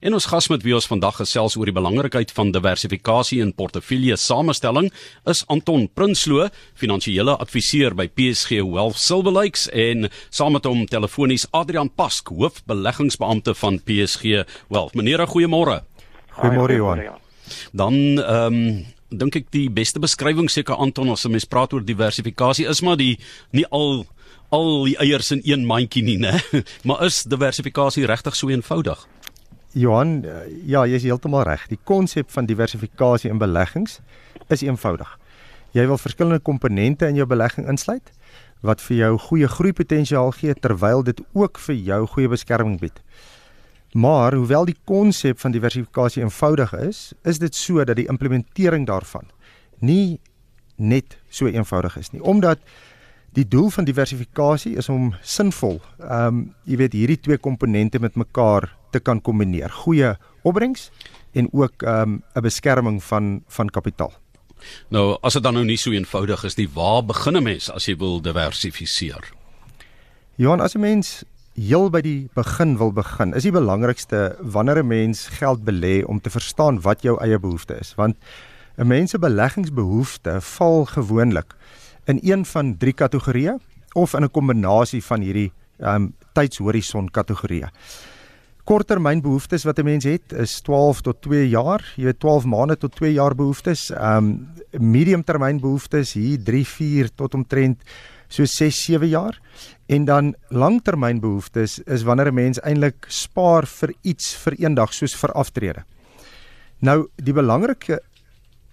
En ons gas met wie ons vandag gesels oor die belangrikheid van diversifikasie in portefeulje samestelling is Anton Prinsloo, finansiële adviseur by PSG Wealth Silverlakes en saam met hom telefonies Adrian Pask, hoofbeleggingsbeampte van PSG Wealth. Meneer, goeiemôre. Goeiemôre Johan. Dan ehm um, dink ek die beste beskrywing seker Anton as 'n mens praat oor diversifikasie is maar die nie al al die eiers in een mandjie nie, né? Maar is diversifikasie regtig so eenvoudig? Johan, eh, ja, jy is heeltemal reg. Die konsep van diversifikasie in beleggings is eenvoudig. Jy wil verskillende komponente in jou belegging insluit wat vir jou goeie groeipotensiaal gee terwyl dit ook vir jou goeie beskerming bied. Maar hoewel die konsep van diversifikasie eenvoudig is, is dit so dat die implementering daarvan nie net so eenvoudig is nie, omdat die doel van diversifikasie is om sinvol, ehm um, jy weet hierdie twee komponente met mekaar te kan kombineer. Goeie opbrengs en ook ehm, 'n um, beskerming van van kapitaal. Nou, as dit dan nou nie so eenvoudig is nie, waar begin 'n mens as jy wil diversifiseer? Johan, as 'n mens heel by die begin wil begin, is die belangrikste wanneer 'n mens geld belê om te verstaan wat jou eie behoefte is, want 'n mens se beleggingsbehoefte val gewoonlik in een van drie kategorieë of in 'n kombinasie van hierdie ehm um, tydshorison kategorieë korttermynbehoeftes wat 'n mens het is 12 tot 2 jaar, jy weet 12 maande tot 2 jaar behoeftes. Ehm um, mediumtermynbehoeftes hier 3, 4 tot omtrent so 6, 7 jaar. En dan langtermynbehoeftes is wanneer 'n mens eintlik spaar vir iets vir eendag soos vir aftrede. Nou die belangrike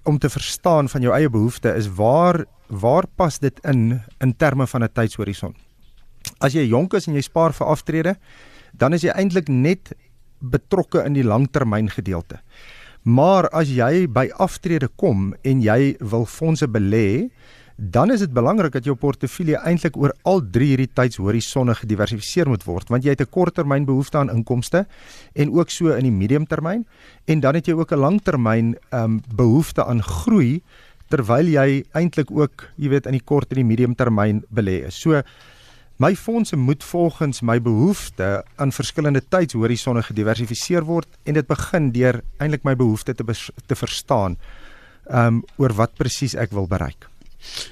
om te verstaan van jou eie behoefte is waar waar pas dit in in terme van 'n tydshorison. As jy jonk is en jy spaar vir aftrede, dan is jy eintlik net betrokke in die langtermyn gedeelte. Maar as jy by aftrede kom en jy wil fondse belê, dan is dit belangrik dat jou portefeulje eintlik oor al drie hierdie tydshorisonne gediversifiseer moet word, want jy het 'n korttermyn behoefte aan inkomste en ook so in die mediumtermyn en dan het jy ook 'n langtermyn ehm um, behoefte aan groei terwyl jy eintlik ook, jy weet, in die kort en die mediumtermyn belê is. So My fondse moet volgens my behoeftes aan verskillende tydshorisonne gediversifiseer word en dit begin deur eintlik my behoeftes te te verstaan um oor wat presies ek wil bereik.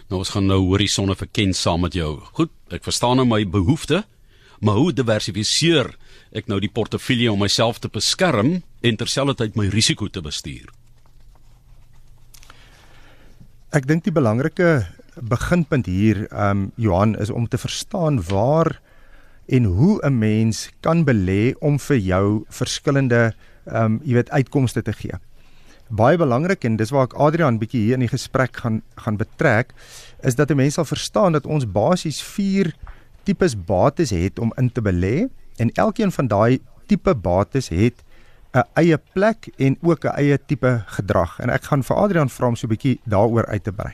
Nou ons gaan nou horisonne verken saam met jou. Goed, ek verstaan nou my behoeftes, maar hoe diversifiseer ek nou die portefeulje om myself te beskerm en terselfdertyd my risiko te bestuur? Ek dink die belangrike beginpunt hier um Johan is om te verstaan waar en hoe 'n mens kan belê om vir jou verskillende um jy weet uitkomste te gee. Baie belangrik en dis waar ek Adrian bietjie hier in die gesprek gaan gaan betrek is dat 'n mens sal verstaan dat ons basies 4 tipes bates het om in te belê en elkeen van daai tipe bates het 'n eie plek en ook 'n eie tipe gedrag en ek gaan vir Adrian vra om so 'n bietjie daaroor uit te brei.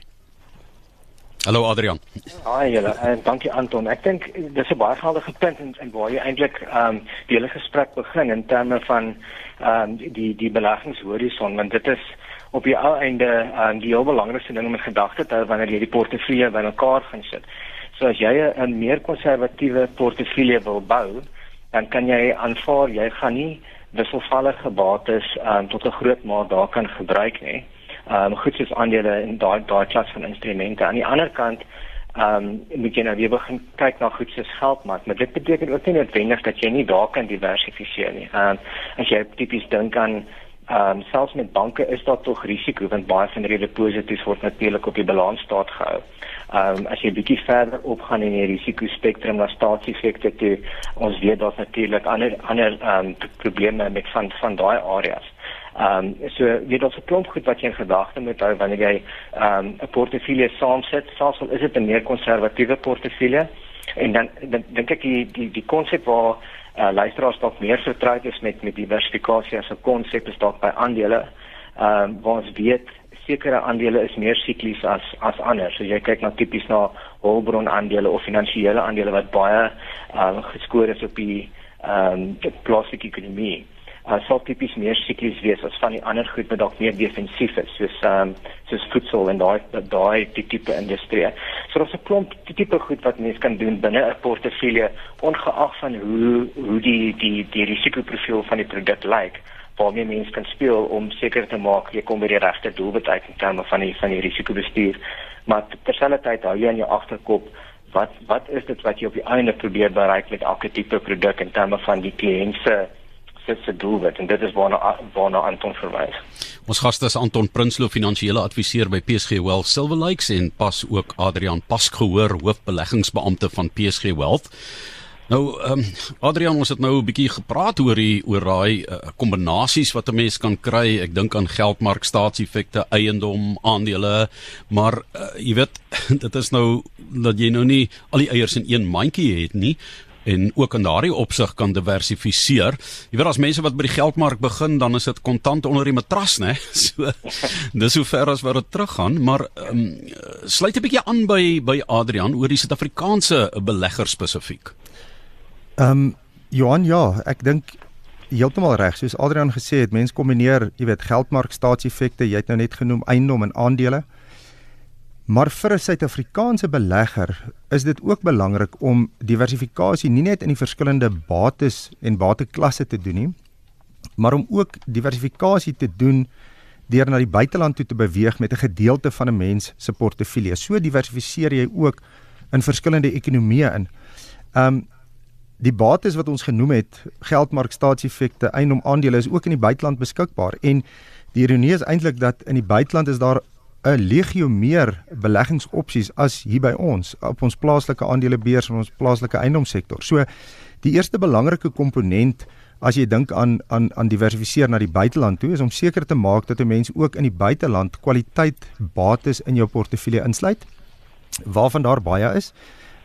Hallo Adrian. Haai julle en dankie Anton. Ek dink dis 'n baie geldige punt en, en waar jy eintlik ehm um, die hele gesprek begin in terme van ehm um, die die beleggingshorison want dit is op die ou einde um, die heel belangrikste ding om in gedagte te hou wanneer jy die portefeulje bymekaar gaan sit. So as jy 'n meer konservatiewe portefeulje wil bou, dan kan jy aanvaar jy gaan nie wisselvallige bates ehm um, tot 'n groot mate daar kan gebruik nie ehm um, goed soos aandele in daai daai klas van instrumente. Aan die ander kant ehm um, moet jy nou weer begin kyk na goed soos geldmark, maar dit beteken ook nie noodwendig dat jy nie daar kan diversifiseer nie. Ehm um, as jy tipies dink aan ehm um, selfs met banke is daar tog risiko want baie van die deposito's word natuurlik op die balansstaat gehou. Ehm um, as jy bietjie verder opgaan in die risiko spektrum na staatseffekte toe, ons weet daar's natuurlik ander ander ehm um, probleme met van van daai areas. Ehm um, so weet ons 'n klomp goed wat jy in gedagte moet hou wanneer jy ehm um, 'n portefeulje saamsit, selfs al is dit 'n meer konservatiewe portefeulje. En dan dan dink ek die die die konsep waar uh, luisteraars dalk meer vertroud is met met diversifikasie as 'n konsep is dalk by aandele. Ehm um, waar ons weet sekere aandele is meer siklies as as ander. So jy kyk na tipies na hulpbron aandele of finansiële aandele wat baie ehm uh, geskoor is op die ehm um, plaaslike ekonomie. Uh, sal tipies meer siklies wees as van die ander goed wat dalk meer defensief is soos um, soos voedsel en daai daai tipe industrie. So daar's 'n klomp tipe goed wat mens kan doen binne 'n portefeulje ongeag van hoe hoe die die die risikoprofiel van die produk lyk waarmee mens kan speel om seker te maak jy kom by die regte doelwit uit in terme van die van die risikobestuur. Maar terselfdertyd hou jy in jou agterkop wat wat is dit wat jy op die einde probeer bereik met elke tipe produk in terme van die kliënt se se se doelwit en dit is waarna waarna Anton verwys. Ons gaste is Anton Prinsloo, finansiële adviseur by PSG Wealth Silver Lakes en pas ook Adrian Pasgehoor, hoofbeleggingsbeampte van PSG Wealth. Nou ehm um, Adrian ons het nou 'n bietjie gepraat oor die oor daai uh, kombinasies wat 'n mens kan kry. Ek dink aan geldmark staatseffekte, eiendom, aandele, maar uh, jy weet dit is nou dat jy nou nie al die eiers in een mandjie het nie en ook in daardie opsig kan diversifiseer. Jy weet as mense wat by die geldmark begin, dan is dit kontant onder die matras, né? So dis hoe ver as wat dit teruggaan, maar ehm um, sluit 'n bietjie aan by by Adrian oor die Suid-Afrikaanse belegger spesifiek. Ehm um, Johan ja, ek dink heeltemal reg. Soos Adrian gesê het, mense kombineer, jy weet, geldmark staatseffekte, jy het nou net genoem eiendom en aandele. Maar vir 'n Suid-Afrikaanse belegger is dit ook belangrik om diversifikasie nie net in die verskillende bates en bateklasse te doen nie, maar om ook diversifikasie te doen deur na die buiteland toe te beweeg met 'n gedeelte van 'n mens se portefeulje. So diversifiseer jy ook in verskillende ekonomieë in. Um die bates wat ons genoem het, geldmark staatseffekte, eiendom aandele is ook in die buiteland beskikbaar en die ironie is eintlik dat in die buiteland is daar 'n legio meer beleggingsopsies as hier by ons op ons plaaslike aandelebeurs en ons plaaslike eiendomssektor. So die eerste belangrike komponent as jy dink aan aan aan diversifiseer na die buiteland toe is om seker te maak dat 'n mens ook in die buiteland kwaliteit bates in jou portefeulje insluit waarvan daar baie is.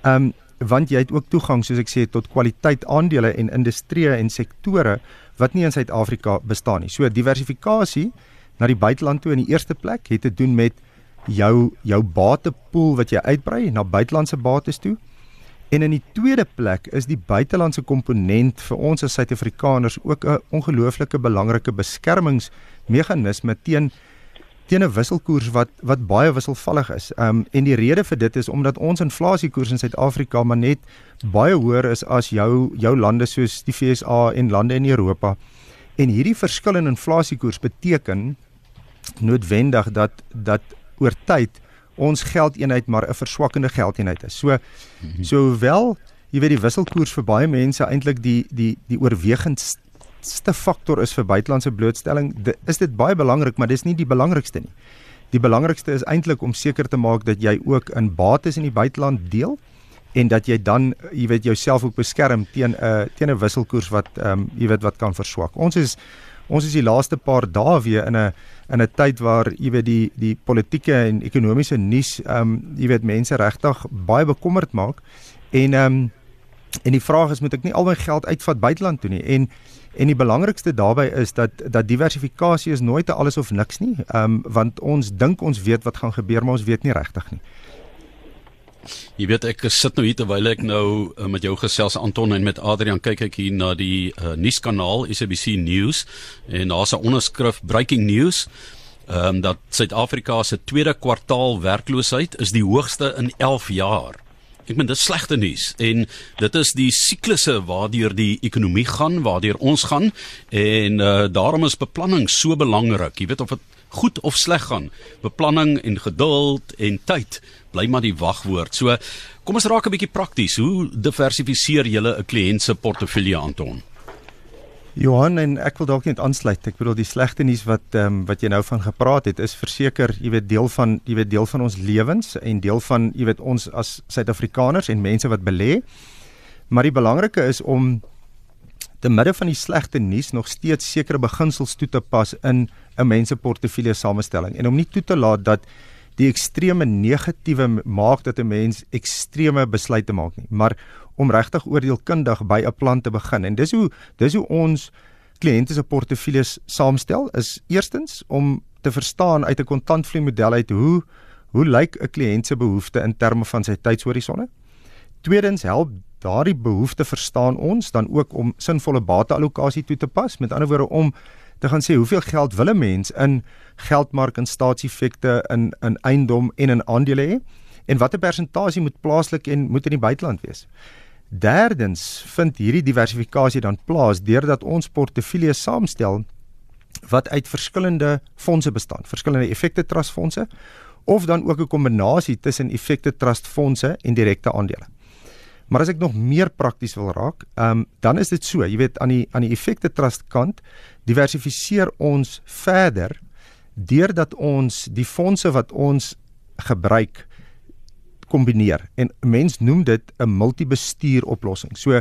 Ehm um, want jy het ook toegang soos ek sê tot kwaliteit aandele en industrieë en sektore wat nie in Suid-Afrika bestaan nie. So diversifikasie na die buiteland toe in die eerste plek het te doen met jou jou batepool wat jy uitbrei na buitelandse bates toe. En in die tweede plek is die buitelandse komponent vir ons as Suid-Afrikaners ook 'n ongelooflike belangrike beskermingsmeganisme teen teen 'n wisselkoers wat wat baie wisselvallig is. Ehm um, en die rede vir dit is omdat ons inflasiekoers in Suid-Afrika maar net baie hoër is as jou jou lande soos die FSA en lande in Europa. En hierdie verskil in inflasiekoers beteken noodwendig dat dat oor tyd ons geldeenheid maar 'n verswakkende geldeenheid is. So sowel jy weet die wisselkoers vir baie mense eintlik die die die oorwegendste faktor is vir buitelandse blootstelling. De, is dit baie belangrik, maar dis nie die belangrikste nie. Die belangrikste is eintlik om seker te maak dat jy ook in bates in die buiteland deel en dat jy dan jy weet jouself ook beskerm teen 'n uh, teen 'n wisselkoers wat ehm um, jy weet wat kan verswak. Ons is ons is die laaste paar dae weer in 'n in 'n tyd waar jy weet die die politieke en ekonomiese nuus ehm um, jy weet mense regtig baie bekommerd maak. En ehm um, en die vraag is moet ek nie al my geld uitvat buiteland toe nie? En en die belangrikste daarbey is dat dat diversifikasie is nooit 'n alles of niks nie. Ehm um, want ons dink ons weet wat gaan gebeur maar ons weet nie regtig nie Jy weet ek sit nou hier terwyl ek nou uh, met jou gesels Anton en met Adrian kyk ek hier na die uh, nuuskanaal SABC News en daar's 'n onderskrif breaking news ehm um, dat Suid-Afrika se tweede kwartaal werkloosheid is die hoogste in 11 jaar. Ek meen dit is slegte nuus en dit is die siklusse waardeur die ekonomie gaan, waardeur ons gaan en uh, daarom is beplanning so belangrik. Jy weet of dit goed of sleg gaan. Beplanning en geduld en tyd bly maar die wagwoord. So kom ons raak 'n bietjie prakties. Hoe diversifiseer jy 'n kliënt se portefeulje Anton? Johan en ek wil dalk net aansluit. Ek bedoel die slegte nuus wat ehm um, wat jy nou van gepraat het is verseker, jy weet deel van jy weet deel van ons lewens en deel van jy weet ons as Suid-Afrikaners en mense wat belê. Maar die belangrike is om te midde van die slegte nuus nog steeds sekere beginsels toe te pas in 'n mens se portefeulje samestelling en om nie toe te laat dat die ekstreme negatiewe maak dat 'n mens ekstreme besluite maak nie, maar om regtig oordeelkundig by 'n plan te begin. En dis hoe dis hoe ons kliënte se portefeuilles saamstel is eerstens om te verstaan uit 'n kontantvloei model uit hoe hoe lyk 'n kliënt se behoeftes in terme van sy tydshorisonne. Tweedens help daardie behoefte verstaan ons dan ook om sinvolle bateallokasie toe te pas. Met ander woorde om te gaan sê hoeveel geld wil 'n mens in geldmark en staatseffekte in in eiendom en in aandele hê en watter persentasie moet plaaslik en moet in die buiteland wees. Derdens vind hierdie diversifikasie dan plaas deurdat ons portefeulje saamstel wat uit verskillende fondse bestaan, verskillende effekte trustfondse of dan ook 'n kombinasie tussen effekte trustfondse en direkte aandele. Maar as ek nog meer prakties wil raak, ehm um, dan is dit so, jy weet aan die aan die effekte trust kant diversifiseer ons verder deurdat ons die fondse wat ons gebruik kombineer. En 'n mens noem dit 'n multibestuur oplossing. So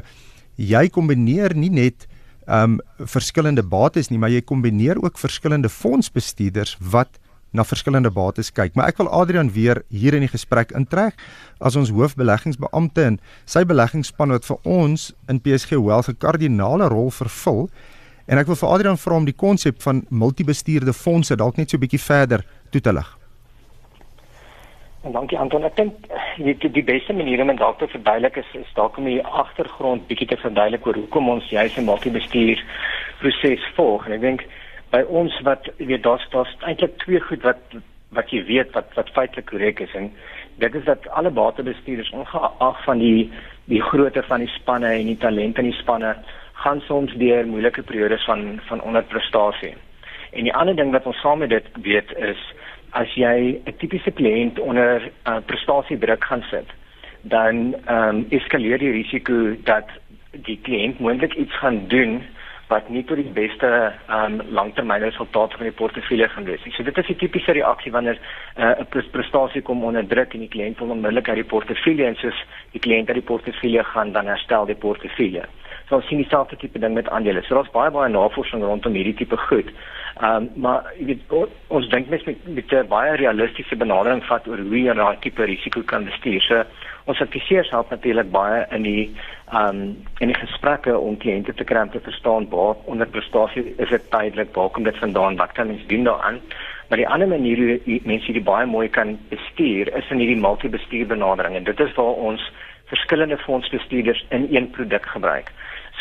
jy kombineer nie net um, verskillende bates nie, maar jy kombineer ook verskillende fondsbestuurders wat na verskillende bates kyk. Maar ek wil Adrian weer hier in die gesprek intrek as ons hoofbeleggingsbeampte en sy beleggingsspan wat vir ons in PSG Wealth 'n kardinale rol vervul. En ek wil vir Adrian vra om die konsep van multibestuurde fondse dalk net so 'n bietjie verder toe te lig. En dankie Anton. Ek dink die, die beste manier om dit dalk te verduidelik is is dalk om die agtergrond bietjie te verduidelik oor hoekom ons juis 'n multibestuur proses volg. En ek dink by ons wat weet daar's daar's eintlik twee goed wat wat jy weet wat wat feitelik korrek is en dit is dat alle batebestuurders ongeag van die die grootte van die spanne en die talent in die spanne gaan soms deur moeilike periodes van van onderprestasie. En die ander ding wat ons saam met dit weet is as jy 'n tipiese kliënt onder uh, prestasiedruk gaan sit, dan ehm um, eskaleer die risiko dat die kliënt moontlik iets gaan doen wat nie tot die beste ehm um, langtermynresultate van die portefeulje gaan wees nie. So dit is 'n tipiese reaksie wanneer uh, 'n uh, prestasie kom onder druk en die kliënt wil onmiddellik uit die portefeulje en soos die kliënt uit die portefeulje gaan dan herstel die portefeulje. So ons sien dieselfde tipe ding met aandele. So daar's baie baie navorsing rondom hierdie tipe goed. Ehm um, maar weet ons dink mes met met 'n baie realistiese benadering vat oor hoe jy daai tipe risiko kan bestuur. So ons adviseurs help natuurlik baie in die ehm um, in die gesprekke om kliënte te kry om te verstaan waar onder prestasie is dit tydelik, waar kom dit vandaan, wat kan mens doen daaraan? Maar die ander manier hoe mense hierdie baie mooi kan bestuur is in hierdie multibestuur benadering en dit is waar ons verskillende fondsbestuurders in een produk gebruik.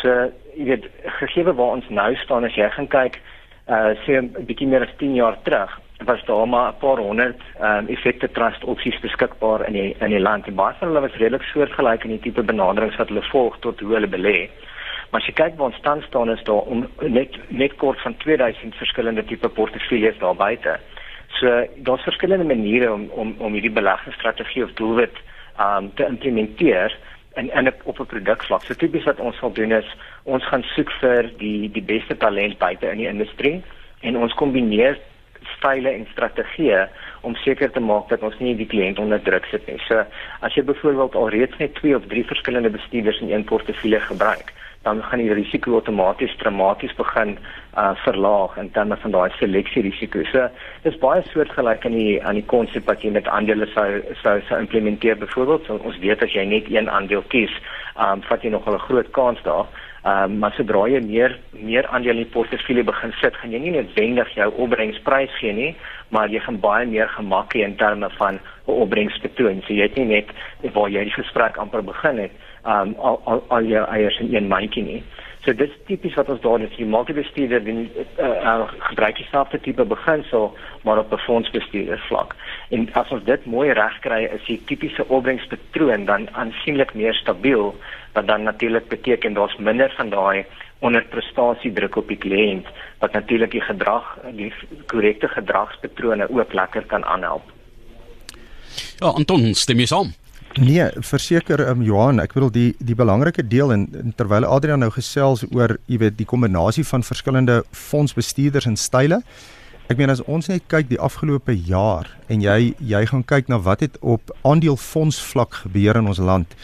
So jy weet gegee waar ons nou staan as jy gaan kyk uh sê 'n bietjie meer as 10 jaar terug was daar maar 'n paar honderd um effekte trust opsies beskikbaar in die in die land en baie van hulle was redelik soortgelyk in die tipe benaderings wat hulle volg tot hoe hulle belê. Maar as jy kyk waar ons tans staan is daar om net net kort van 2000 verskillende tipe portefeuilles daar buite. So daar's verskillende maniere om om om hierdie beleggingsstrategie of doelwit um te implementeer en en op 'n produkvlak. So tipies wat ons sal doen is ons gaan soek vir die die beste talent buite in die industrie en ons kombineer style en strategieë om seker te maak dat ons nie die kliënt onder druk sit nie. So as jy byvoorbeeld alreeds net 2 of 3 verskillende bestuurders in een portefeulje gebruik, dan gaan die risiko outomaties dramaties begin uh verlaag in terme van daai seleksie risiko. So dis baie soortgelyk aan die aan die konsep wat jy met aandele sou sou sou implementeer byvoorbeeld. So, ons weet as jy net een aandeel kies, um vat jy nog 'n groot kans daar. Um maar sodra jy meer meer aandele in die portefeulje begin sit, gaan jy nie noodwendig jou opbrengsprys gee nie, maar jy gaan baie meer gemak hê in terme van 'n opbrengspatroon. So jy het nie net waar jy die gesprek amper begin het um al al, al jou eiers in een mandjie nie. So dit is tipies wat ons daar het. Die multibestuurder die uh, uh, gebruik dieselfde tipe beginsel maar op 'n fondsbestuurder vlak. En as ons dit mooi reg kry, is die tipiese opbrengspatroon dan aansienlik meer stabiel wat dan natuurlik beteken daar's minder van daai onderprestasie druk op die kliënt wat natuurlik die gedrag die korrekte gedragspatrone ook lekker kan aanhelp. Ja, Anton, stem jy saam? Nee, verseker um, Johan, ek bedoel die die belangrike deel en, en terwyl Adrian nou gesels oor, jy weet, die kombinasie van verskillende fondsbestuurders en style. Ek meen as ons net kyk die afgelope jaar en jy jy gaan kyk na wat het op aandelefondsvlak gebeur in ons land.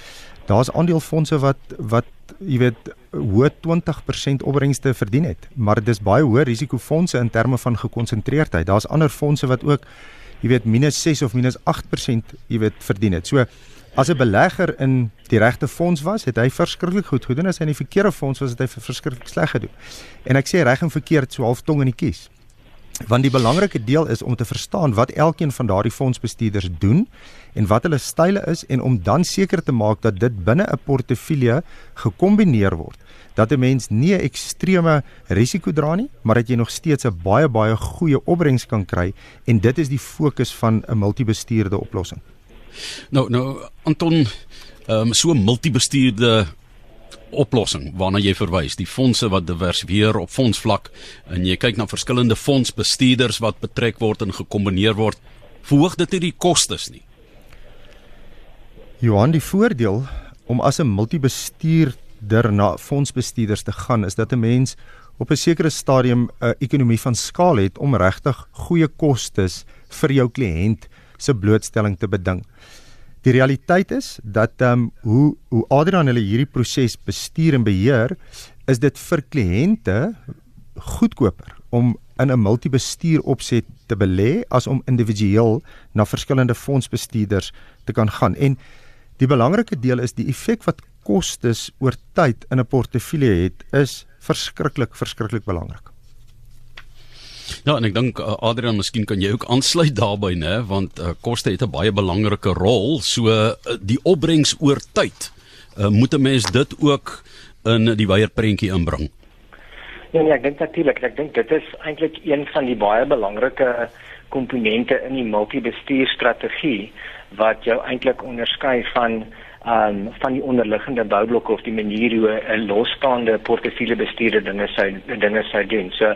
Daar's aandelefonde wat wat jy weet hoë 20% opbrengste verdien het, maar dis baie hoë risikofondse in terme van gekonsentreerdheid. Daar's ander fondse wat ook jy weet minus 6 of minus 8% jy weet verdien het. So As 'n belegger in die regte fonds was, het hy verskriklik goed gedoen. As hy in die verkeerde fonds was, het hy verskriklik sleg gedoen. En ek sê reg en verkeerd so half tong in die kies. Want die belangrike deel is om te verstaan wat elkeen van daardie fondsbestuurders doen en wat hulle style is en om dan seker te maak dat dit binne 'n portefeulje gekombineer word dat 'n mens nie 'n ekstreme risiko dra nie, maar dat jy nog steeds 'n baie baie goeie opbrengs kan kry en dit is die fokus van 'n multibestuurde oplossing. Nou nou Anton, ehm um, so 'n multibestuurde oplossing waarna jy verwys, die fondse wat diversifieer op fondsvlak en jy kyk na verskillende fondsbestuurders wat betrek word en gekombineer word, verhoog dit nie die kostes nie. Johan, die voordeel om as 'n multibestuur der na fondsbestuurders te gaan is dat 'n mens op 'n sekere stadium 'n ekonomie van skaal het om regtig goeie kostes vir jou kliënt se blootstelling te beding. Die realiteit is dat ehm um, hoe hoe Adrian hulle hierdie proses bestuur en beheer, is dit vir kliënte goedkoper om in 'n multibestuur opset te belê as om individueel na verskillende fondsbestuurders te kan gaan. En die belangrike deel is die effek wat kostes oor tyd in 'n portefeulje het is verskriklik verskriklik belangrik. Ja, en ek dink uh, Adrian, miskien kan jy ook aansluit daarbey, né, want uh, koste het 'n baie belangrike rol. So uh, die opbrengs oor tyd, uh, moet 'n mens dit ook in die wyeer prentjie inbring. Ja, nee, ek dink natuurlik, ek dink dit is eintlik een van die baie belangrike komponente in die multibestuurstrategie wat jou eintlik onderskei van um van die onderliggende boublokke of die manier hoe 'n losstaande portefeulje bestuurder dinge sou dinge sou doen. So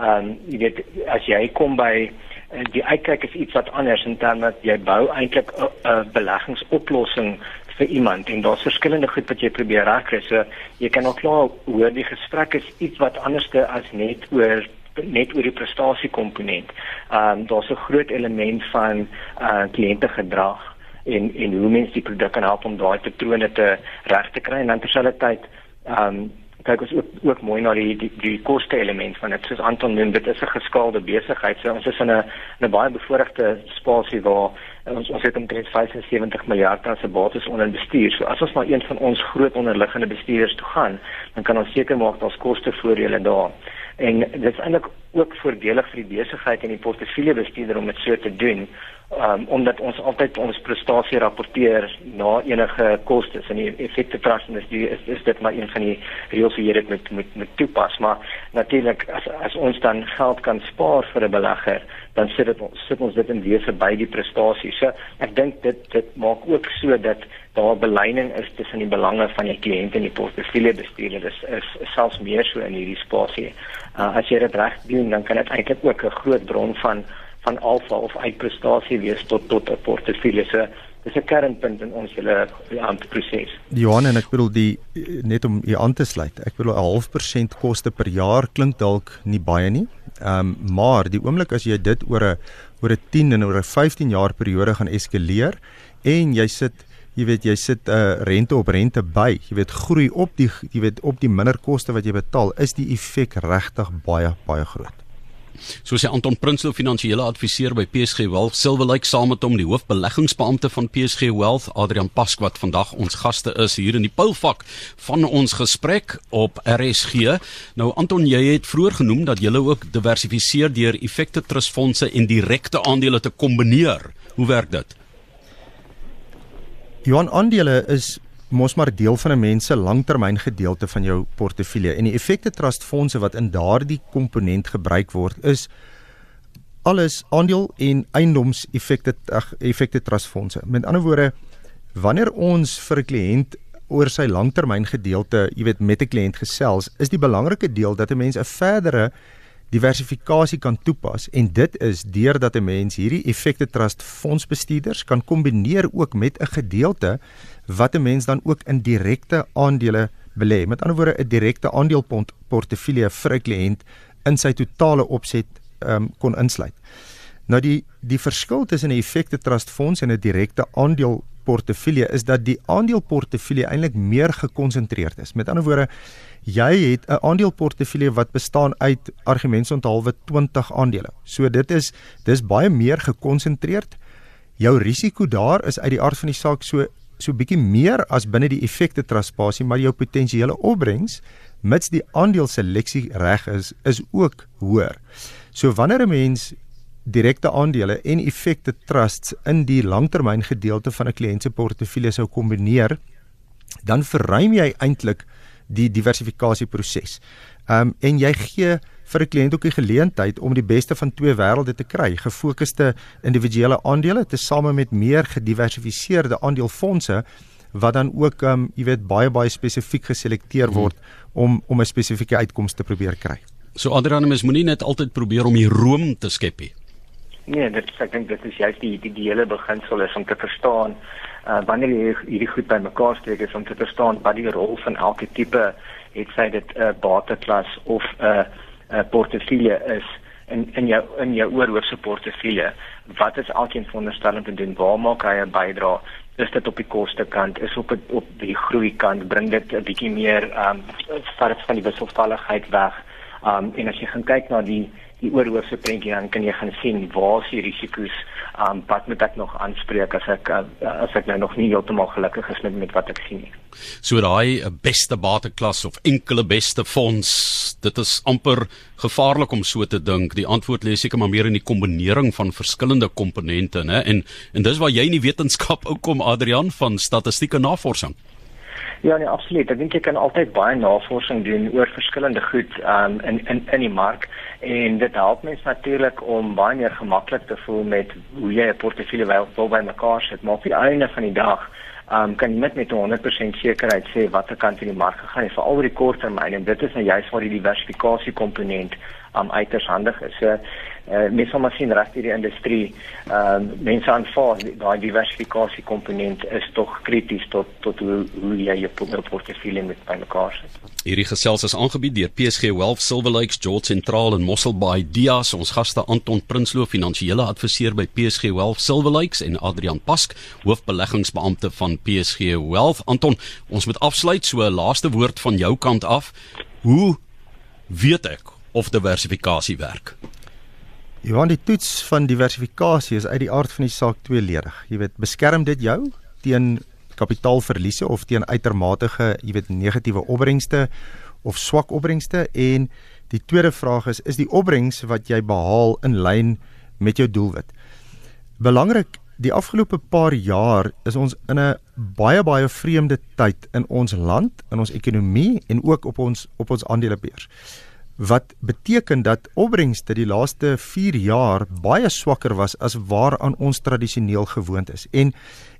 um jy weet as jy kom by eh, die uitkyk is iets wat anders in terme dat jy bou eintlik 'n beleggingsoplossing vir iemand en daar's verskillende goed wat jy probeer regkry. So jy kan ook klaar hoor die gesprek is iets wat anderste as net oor net oor die prestasie komponent. Um daar's 'n groot element van uh kliëntegedrag en en hoe mense die produk kan help om daai patrone te reg te kry en dan terselfdertyd ehm um, kyk ons ook ook mooi na die die, die koste element van dit. Soos Anton noem dit is 'n geskaalde besigheid. So ons is in 'n 'n baie bevoordeelde spasie waar ons ons het omtrent 75 miljard as 'n bates onder bestuur. So as ons maar een van ons groot onderliggende bestuurders toe gaan dan kan ons seker maak daar's koste voordele daar. En dit is eintlik ook voordelig vir die besigheid en die portefeulje bestuurder om dit so te doen um, omdat ons altyd ons prestasie rapporteer na enige kostes en die effekte trust is is, is dit maar een van die reëls wat jy dit moet moet moet toepas. Maar natuurlik as as ons dan geld kan spaar vir 'n belegger dan sit dit sit ons dit in wese by die prestasie. So ek dink dit dit maak ook so dat daar beleiding is tussen die belange van die kliënt en die portefeulje bestuurder dis is, is selfs meer so in hierdie spasie. Uh, as jy dit reg doen dan kan dit eintlik ook 'n groot bron van van alfa of uitprestasie wees tot tot 'n portefeulje. So dis 'n kernpunt in ons hele proses. Johan en ek bedoel die net om hier aan te sluit. Ek bedoel 'n half persent koste per jaar klink dalk nie baie nie. Ehm um, maar die oomblik as jy dit oor 'n oor 'n 10 en oor 'n 15 jaar periode gaan eskaleer en jy sit jy weet jy sit 'n uh, rente op rente by jy weet groei op die jy weet op die minder koste wat jy betaal is die effek regtig baie baie groot Soos hy Anton Prinsloo finansiële adviseur by PSG Wealth Silverlake saam met hom die hoofbeleggingsbeampte van PSG Wealth Adrian Pask wat vandag ons gaste is hier in die poulvak van ons gesprek op RSG. Nou Anton, jy het vroeër genoem dat jy ook diversifiseer deur effekte trustfondse en direkte aandele te kombineer. Hoe werk dit? Johan aandele is mos maar deel van 'n mens se langtermyn gedeelte van jou portefeulje en die effekte trust fondse wat in daardie komponent gebruik word is alles aandeel en eiendoms effekte effekte trust fondse. Met ander woorde, wanneer ons vir 'n kliënt oor sy langtermyn gedeelte, jy weet, met 'n kliënt gesels, is die belangrike deel dat 'n mens 'n verdere diversifikasie kan toepas en dit is deurdat 'n mens hierdie effekte trust fondsbestuurders kan kombineer ook met 'n gedeelte wat 'n mens dan ook in direkte aandele belê. Met ander woorde 'n direkte aandeleport-portefeulje vir 'n kliënt in sy totale opset um, kon insluit. Nou die die verskil tussen 'n effekte trust fonds en 'n direkte aandeelportefeulje is dat die aandeelportefeulje eintlik meer gekonsentreerd is. Met ander woorde jy het 'n aandeleportefeulje wat bestaan uit argumentsonthaalwe 20 aandele. So dit is dis baie meer gekonsentreerd. Jou risiko daar is uit die aard van die saak so so bietjie meer as binne die effekte trust spasie, maar jou potensiële opbrengs mits die aandeleseleksie reg is, is ook hoër. So wanneer 'n mens direkte aandele en effekte trusts in die langtermyngedeelte van 'n kliënt se portefeulje sou kombineer, dan verruim jy eintlik die diversifikasieproses. Ehm um, en jy gee vir 'n kliënt ook die geleentheid om die beste van twee wêrelde te kry, gefokusde individuele aandele tesame met meer gediversifiseerde aandelefondse wat dan ook ehm um, jy weet baie baie spesifiek geselekteer hmm. word om om 'n spesifieke uitkoms te probeer kry. So mens moenie net altyd probeer om die room te skep nie. Nee, dit ek dink dit is juist die die, die hele beginsel is om te verstaan uh, wanneer jy hierdie goed bymekaar steek is om te verstaan wat die rol van elke tipe het sy dit 'n uh, bateklas of 'n uh, 'n uh, portefeulje is in in jou in jou oorhoofse portefeulje. Wat is alkeen veronderstel om te doen? Waar maak hy 'n bydrae? Is dit op die koste kant? Is op het, op die groei kant bring dit 'n bietjie meer ehm um, van die wisselvalligheid weg? Ehm um, en as jy gaan kyk na die die oorhoofse prentjie dan kan jy gaan sien waar is die risiko's um, wat moet ek nog aanspreek as ek uh, as ek nou nog nie heeltemal gelukkig is met, met wat ek sien nie. So daai eh, beste bateklas of enkele beste fonds, dit is amper gevaarlik om so te dink. Die antwoord lê seker maar meer in die kombinering van verskillende komponente, né? En en dis waar jy in die wetenskap ou kom Adrian van statistieke navorsing. Ja, nee, absoluut. Ek dink jy kan altyd baie navorsing doen oor verskillende goed um, in in in die mark en dit help mens natuurlik om baie meer gemaklik te voel met hoe jy 'n portefeulje wil, wil bymekaar sit. Maar die einde van die dag um, kan jy met met 100% sekerheid sê watter kant in die mark gegaan het vir al die korttermyn en dit is nou juist waar die diversifikasie komponent um, uiters handig is. So uh, mense sal maar sien reg hierdie industrie uh, mense aanvaar daai diversifikasie komponent is tog krities tot tot hoe hoe jy jou portefeulje met bymekaar sit. Hierdie gesels is aangebied deur PSG Wealth Silver Lakes George Central en Mossel Bay Dias. Ons gaste Anton Prinsloo, finansiële adviseur by PSG Wealth Silver Lakes en Adrian Pask, hoofbeleggingsbeampte van PSG Wealth. Anton, ons moet afsluit so laaste woord van jou kant af. Hoe weet ek of diversifikasie werk? Johan, die toets van diversifikasie is uit die aard van die saak tweeledig. Jy weet, beskerm dit jou teen kapitaalverliese of teen uitermatege, jy weet, negatiewe opbrengste of swak opbrengste en die tweede vraag is is die opbrengs wat jy behaal in lyn met jou doelwit. Belangrik, die afgelope paar jaar is ons in 'n baie baie vreemde tyd in ons land, in ons ekonomie en ook op ons op ons aandelebeurs wat beteken dat opbrengste die laaste 4 jaar baie swakker was as waaraan ons tradisioneel gewoond is. En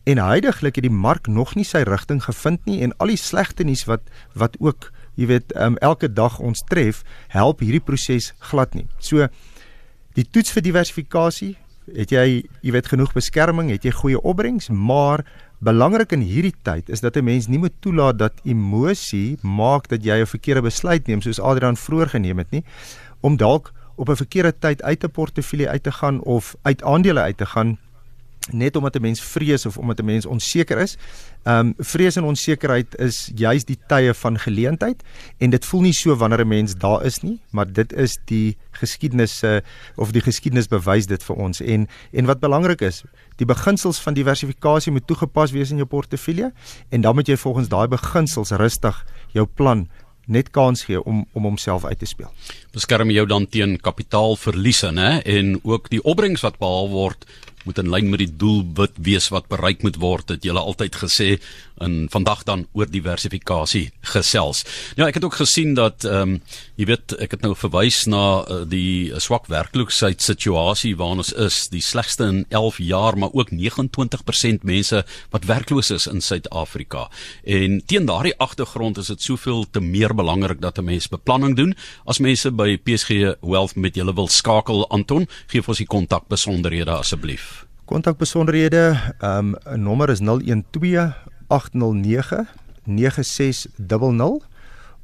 en heidaglik het die mark nog nie sy rigting gevind nie en al die slegte nuus wat wat ook, jy weet, um, elke dag ons tref, help hierdie proses glad nie. So die toets vir diversifikasie, het jy jy weet genoeg beskerming, het jy goeie opbrengs, maar belangrik in hierdie tyd is dat 'n mens nie moet toelaat dat emosie maak dat jy 'n verkeerde besluit neem soos Adrian vroeër geneem het nie om dalk op 'n verkeerde tyd uit 'n portefeulje uit te gaan of uit aandele uit te gaan net omdat 'n mens vrees of omdat 'n mens onseker is. Ehm um, vrees en onsekerheid is juis die tye van geleentheid en dit voel nie so wanneer 'n mens daar is nie, maar dit is die geskiedenis uh, of die geskiedenis bewys dit vir ons en en wat belangrik is, die beginsels van diversifikasie moet toegepas wees in jou portefeulje en dan moet jy volgens daai beginsels rustig jou plan net kans gee om om homself uit te speel. Beskerm jou dan teen kapitaalverliese, né? En ook die opbrengs wat behaal word moet in lyn met die doelwit wees wat bereik moet word. Dit julle altyd gesê en vandag dan oor diversifikasie gesels. Ja, ek het ook gesien dat ehm um, jy weet, ek het nou verwys na uh, die uh, swak werkloosheid situasie waarin ons is, die slegste in 11 jaar, maar ook 29% mense wat werkloos is in Suid-Afrika. En teen daardie agtergrond is dit soveel te meer belangrik dat 'n mens beplanning doen. As mense by PSG Wealth met julle wil skakel, Anton, gee vir ons die kontak besonderhede asseblief. Kontak besonderhede, ehm um, nommer is 012 809 9600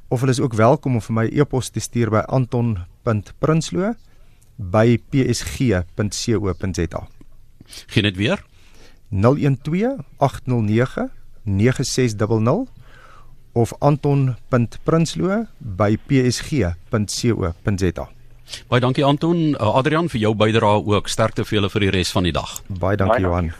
of hulle is ook welkom om vir my e-pos te stuur by anton.prinsloo@psg.co.za. Geen dit weer? 012 809 9600 of anton.prinsloo@psg.co.za. Baie dankie Anton, uh, Adrian vir jou bydrae ook. Sterkte vir julle vir die res van die dag. Baie dankie Johan.